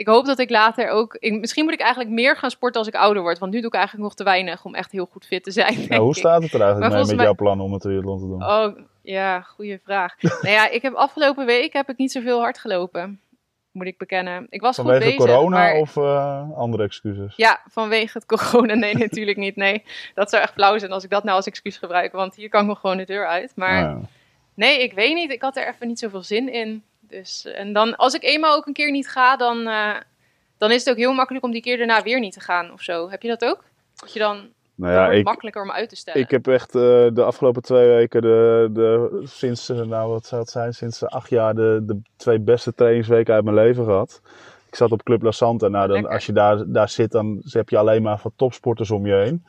ik hoop dat ik later ook. Ik, misschien moet ik eigenlijk meer gaan sporten als ik ouder word. Want nu doe ik eigenlijk nog te weinig om echt heel goed fit te zijn. hoe staat het er eigenlijk mee met jouw plan om het triathlon te doen? Oh, Ja, goede vraag. nou ja, ik heb afgelopen week heb ik niet zoveel hard gelopen. Moet ik bekennen. Ik was Vanwege goed bezig. corona maar... of uh, andere excuses? Ja, vanwege het corona. Nee, natuurlijk niet. Nee, dat zou echt flauw zijn als ik dat nou als excuus gebruik. Want hier kan ik nog gewoon de deur uit. Maar Nou ja. nee, ik weet niet. Ik had er even niet zoveel zin in. Dus, en dan, als ik eenmaal ook een keer niet ga, dan, uh, dan is het ook heel makkelijk om die keer daarna weer niet te gaan of zo. Heb je dat ook? Dat je dan Nou ja, ik, makkelijker om uit te stellen. ik heb echt uh, de afgelopen twee weken, de, de, sinds, nou wat zou het zijn, sinds acht jaar de, de twee beste trainingsweken uit mijn leven gehad. Ik zat op Club La Santa. Nou, dan, als je daar, daar zit, dan heb je alleen maar van topsporters om je heen.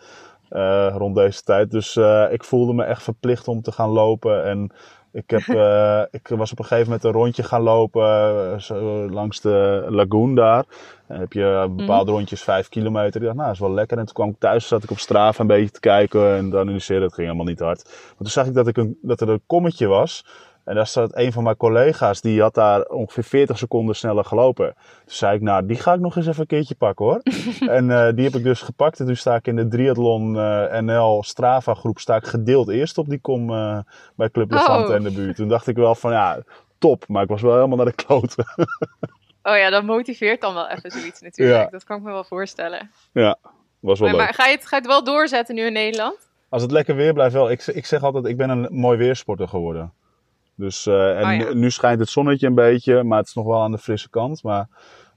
Uh, rond deze tijd. Dus ik voelde me echt verplicht om te gaan lopen. En ik, heb, uh, ik was op een gegeven moment een rondje gaan lopen uh, zo langs de lagoon daar. Dan heb je bepaalde mm. rondjes, vijf kilometer. Ik dacht, nou, dat is wel lekker. En toen kwam ik thuis, zat ik op straat een beetje te kijken en dan analyseren. Dat ging helemaal niet hard. Maar toen zag ik dat, ik een, dat er een kommetje was. En daar zat een van mijn collega's, die had daar ongeveer 40 seconden sneller gelopen. Toen zei ik, nou, die ga ik nog eens even een keertje pakken hoor. en uh, die heb ik dus gepakt. En toen sta ik in de Triathlon uh, NL Strava groep, sta ik gedeeld eerst op die kom uh, bij Club La Santa oh. in de buurt. Toen dacht ik wel van, ja, top. Maar ik was wel helemaal naar de kloten. oh ja, dat motiveert dan wel even zoiets natuurlijk. Ja. Dat kan ik me wel voorstellen. Ja, was wel maar, leuk. Maar ga je, het, ga je het wel doorzetten nu in Nederland? Als het lekker weer blijft wel. Ik, ik zeg altijd, ik ben een mooi weersporter geworden. Dus, uh, en Oh ja. nu, nu schijnt het zonnetje een beetje, maar het is nog wel aan de frisse kant. Maar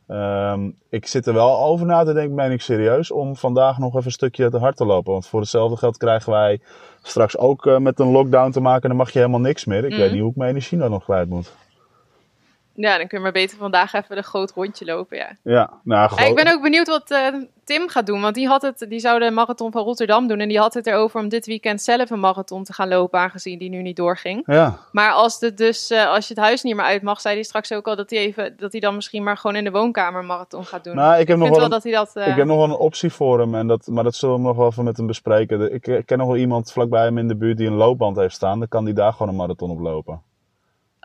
ehm, ik zit er wel over na te denken, meen ik serieus, om vandaag nog even een stukje te hard te lopen. Want voor hetzelfde geld krijgen wij straks ook uh, met een lockdown te maken en dan mag je helemaal niks meer. Ik Mhm. weet niet hoe ik mijn energie dan nog kwijt moet. Ja, dan kun je maar beter vandaag even een groot rondje lopen, ja. Ja, nou, ik ben ook benieuwd wat eh, Tim gaat doen, want die, had het, die zou de marathon van Rotterdam doen en die had het erover om dit weekend zelf een marathon te gaan lopen, aangezien die nu niet doorging. Ja, Maar als, het dus, eh, als je het huis niet meer uit mag, zei hij straks ook al dat hij, even, dat hij dan misschien maar gewoon in de woonkamer een marathon gaat doen. nou, ik heb ik nog wel een, dat hij dat... eh, ik heb nog wel een optie voor hem, en dat, maar dat zullen we nog wel even met hem bespreken. De- Ik, ik ken nog wel iemand vlakbij hem in de buurt die een loopband heeft staan. Dan kan die daar gewoon een marathon op lopen.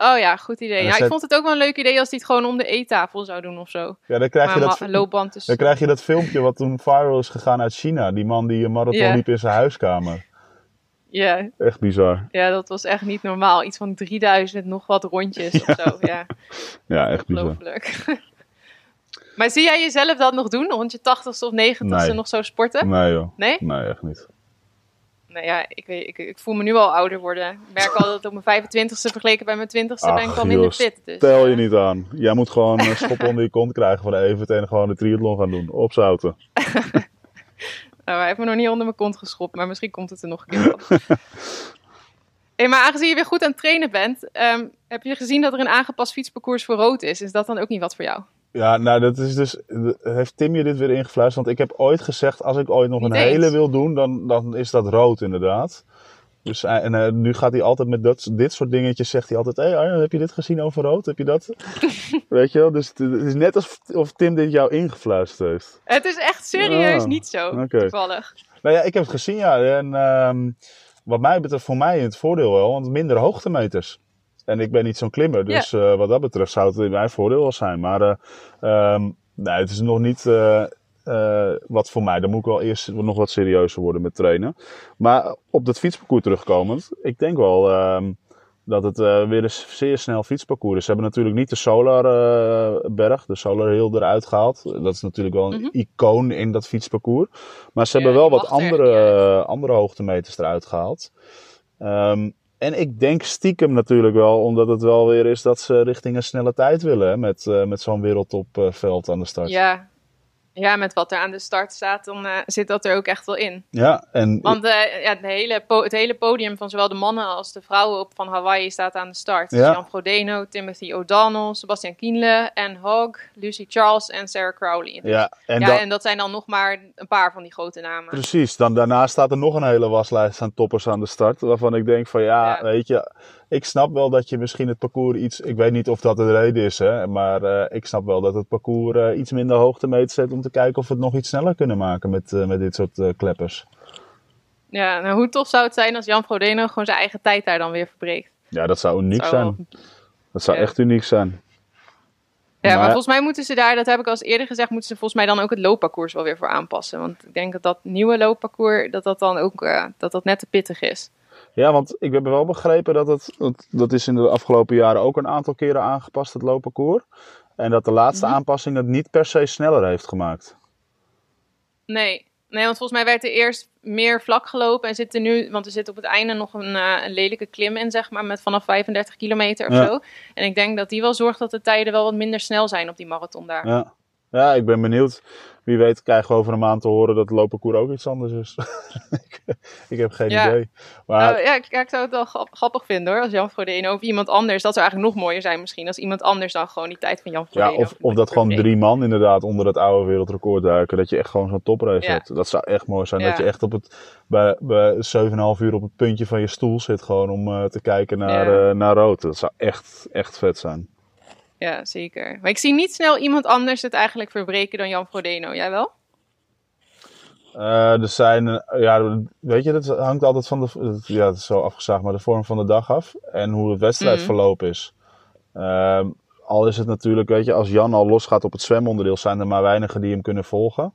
Oh ja, goed idee. Ja, ik vond het ook wel een leuk idee als hij het gewoon om de eettafel zou doen of zo. Ja, dan krijg, Maar je dat, loopband is... dan krijg je dat filmpje wat toen viral is gegaan uit China. Die man die een marathon liep in zijn huiskamer. Ja, Echt bizar. ja, dat was echt niet normaal. Iets van 3000 nog wat rondjes of zo. Ja, Ja, echt bizar. maar zie jij jezelf dat nog doen? Rond je 80ste of 90ste Nee. nog zo sporten? Nee joh. Nee? Nee, echt niet. Nou ja, ik, weet, ik, ik voel me nu al ouder worden. Ik merk al dat op mijn 25ste vergeleken bij mijn 20ste ben ik al minder fit. Dus, Tel je eh, niet aan. Jij moet gewoon een schop onder je kont krijgen van Evert en gewoon de triathlon gaan doen. Opzouten. Nou, hij heeft me nog niet onder mijn kont geschopt, maar misschien komt het er nog een keer op. hey, maar aangezien je weer goed aan het trainen bent, ehm, heb je gezien dat er een aangepast fietsparcours voor rood is? Is dat dan ook niet wat voor jou? Ja, nou dat is dus... Heeft Tim je dit weer ingefluisterd? Want ik heb ooit gezegd, als ik ooit nog Niet een hele wil doen, dan, dan is dat rood inderdaad. Dus, hij- en eh, nu gaat hij altijd met dat, dit soort dingetjes, zegt hij altijd... Hé hey, Arjen, heb je dit gezien over rood? Heb je dat? Weet je wel? Dus het het is net alsof Tim dit jou ingefluisterd heeft. Het is echt serieus niet zo, toevallig. Nou ja, ik heb het gezien, ja. En ehm, wat mij betreft, voor mij het voordeel wel, want minder hoogtemeters. En ik ben niet zo'n klimmer, dus eh, wat dat betreft zou het in mijn voordeel wel zijn. Maar eh, ehm, nee, het is nog niet eh, wat voor mij. Dan moet ik wel eerst nog wat serieuzer worden met trainen. Maar op dat fietsparcours terugkomend, ik denk wel ehm, dat het eh, weer een zeer snel fietsparcours is. Ze hebben natuurlijk niet de Solarberg, de Solar Hill eruit gehaald. Dat is natuurlijk wel een Mhm. icoon in dat fietsparcours. Maar ze Ja, hebben wel wat er andere, andere hoogtemeters eruit gehaald. Ehm, en ik denk stiekem natuurlijk wel, omdat het wel weer is dat ze richting een snelle tijd willen. hè, Met, eh, met zo'n wereldtopveld aan de start. Ja. Ja, met wat er aan de start staat, dan eh, zit dat er ook echt wel in. Ja, en Want eh, ja, het, hele het hele podium van zowel de mannen als de vrouwen op van Hawaii staat aan de start. Ja. Jan Frodeno, Timothy O'Donnell, Sebastian Kienle, Anne Hogg, Lucy Charles en Sarah Crowley. Dus- ja, en ja, dan, en dat zijn dan nog maar een paar van die grote namen. precies. Dan, daarna staat er nog een hele waslijst aan toppers aan de start. Waarvan ik denk van ja, Ja. weet je, ik snap wel dat je misschien het parcours iets. Ik weet niet of dat de reden is, hè, maar eh, ik snap wel dat het parcours eh, iets minder hoogtemeters zet. Om te kijken of we het nog iets sneller kunnen maken met, eh, met dit soort kleppers. Ja, nou hoe tof zou het zijn als Jan Frodeno gewoon zijn eigen tijd daar dan weer verbreekt. Ja, dat zou uniek Dat zou zijn. wel- Dat zou Ja. echt uniek zijn. Ja, maar Maar- volgens mij moeten ze daar, dat heb ik al eens eerder gezegd, moeten ze volgens mij dan ook het loopparcours wel weer voor aanpassen. Want ik denk dat dat nieuwe loopparcours, dat dat dan ook, dat dat net te pittig is. Ja, want ik heb wel begrepen dat het, dat, dat is in de afgelopen jaren ook een aantal keren aangepast, het loopparcours. En dat de laatste Mhm. aanpassing het niet per se sneller heeft gemaakt. Nee. Nee, want volgens mij werd er eerst meer vlak gelopen en zit er nu, want er zit op het einde nog een, eh, een lelijke klim in, zeg maar, met vanaf 35 kilometer of Ja. zo. En ik denk dat die wel zorgt dat de tijden wel wat minder snel zijn op die marathon daar. Ja. ja, ik ben benieuwd. Wie weet krijgen we over een maand te horen dat loopparcours ook iets anders is. ik, ik heb geen Ja. idee. Maar Nou, ja, ik, ja, ik zou het wel grap- grappig vinden hoor, als Jan Frodeno of iemand anders. Dat zou eigenlijk nog mooier zijn misschien, als iemand anders dan gewoon die tijd van Jan ja, Frodeno. of, of dat gewoon drie man inderdaad onder het oude wereldrecord duiken. Dat je echt gewoon zo'n toprace Ja. hebt. Dat zou echt mooi zijn. Ja. Dat je echt op het, bij, bij 7,5 uur op het puntje van je stoel zit. Gewoon om eh, te kijken naar, Ja. eh, naar rood. Dat zou echt, echt vet zijn. Ja, zeker. Maar ik zie niet snel iemand anders het eigenlijk verbreken dan Jan Frodeno. Jij wel? Eh, er zijn, eh, ja, weet je, dat hangt altijd van de, ja, het is zo afgezaagd, maar de vorm van de dag af en hoe het wedstrijdverloop is. Ehm, al is het natuurlijk, weet je, als Jan al losgaat op het zwemonderdeel, zijn er maar weinigen die hem kunnen volgen.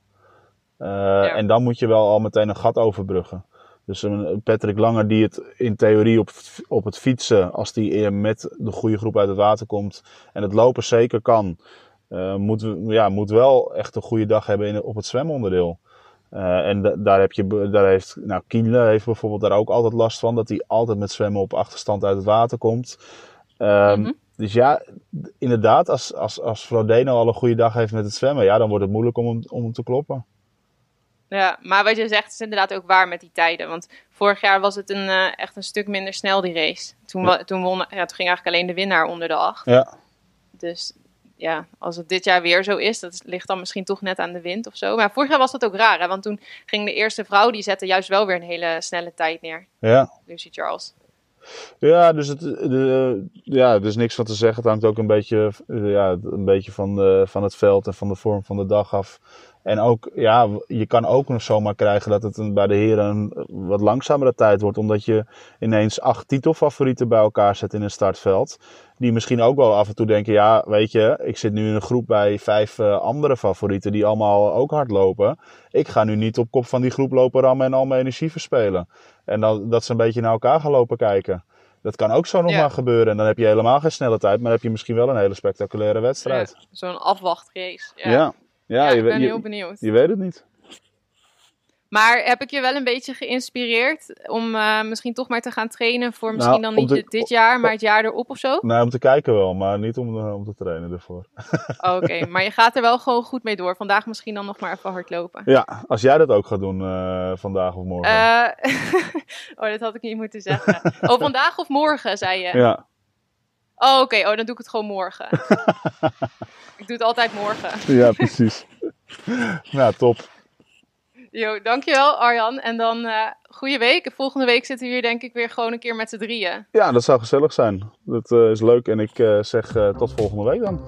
Eh, En dan moet je wel al meteen een gat overbruggen. Dus een Patrick Langer die het in theorie op, op het fietsen, als die met de goede groep uit het water komt en het lopen zeker kan, eh, moet, ja, moet wel echt een goede dag hebben in, op het zwemonderdeel. Eh, en da- daar, heb je, daar heeft, nou, Kienle heeft bijvoorbeeld daar ook altijd last van, dat hij altijd met zwemmen op achterstand uit het water komt. Ehm, Mhm. Dus ja, inderdaad, als, als, als Frodeno al een goede dag heeft met het zwemmen, ja, dan wordt het moeilijk om hem, om hem te kloppen. Ja, maar wat je zegt is inderdaad ook waar met die tijden. Want vorig jaar was het een, eh, echt een stuk minder snel, die race. Toen, toen, won, ja, toen ging eigenlijk alleen de winnaar onder de acht. Ja, Dus ja, als het dit jaar weer zo is, dat ligt dan misschien toch net aan de wind of zo. Maar vorig jaar was dat ook raar, hè? want toen ging de eerste vrouw, die zette juist wel weer een hele snelle tijd neer. ja. Lucy Charles. Ja, dus het, de, ja, er is niks van te zeggen. Het hangt ook een beetje, eh, ja, een beetje van, de, van het veld en van de vorm van de dag af. En ook, ja, je kan ook nog zomaar krijgen dat het bij de heren een wat langzamere tijd wordt. Omdat je ineens acht titelfavorieten bij elkaar zet in een startveld. Die misschien ook wel af en toe denken, ja, weet je, ik zit nu in een groep bij vijf eh, andere favorieten die allemaal ook hard lopen. Ik ga nu niet op kop van die groep lopen rammen en al mijn energie verspelen. En dan, dat ze een beetje naar elkaar gaan lopen kijken. Dat kan ook zo nog Ja. maar gebeuren. En dan heb je helemaal geen snelle tijd, maar dan heb je misschien wel een hele spectaculaire wedstrijd. Ja, Zo'n afwachtrace. Ja, Ja, ja, Ja, je, ik ben je, heel benieuwd. je weet het niet. Maar heb ik je wel een beetje geïnspireerd om eh, misschien toch maar te gaan trainen voor misschien Nou, dan op niet dit jaar, maar het jaar erop of zo? Nou, om te kijken wel, maar niet om, eh, om te trainen ervoor. Oké, maar je gaat er wel gewoon goed mee door. Vandaag misschien dan nog maar even hardlopen. Ja, als jij dat ook gaat doen eh, vandaag of morgen. Oh, dat had ik niet moeten zeggen. Oh, vandaag of morgen, zei je? ja, Oh, oké. Oh, dan doe ik het gewoon morgen. ik doe het altijd morgen. ja, precies. nou, top. Jo, dankjewel Arjan. En dan eh, uh, goede week. Volgende week zitten we hier denk ik weer gewoon een keer met z'n drieën. Ja, dat zou gezellig zijn. Dat eh, is leuk en ik eh, zeg tot volgende week dan.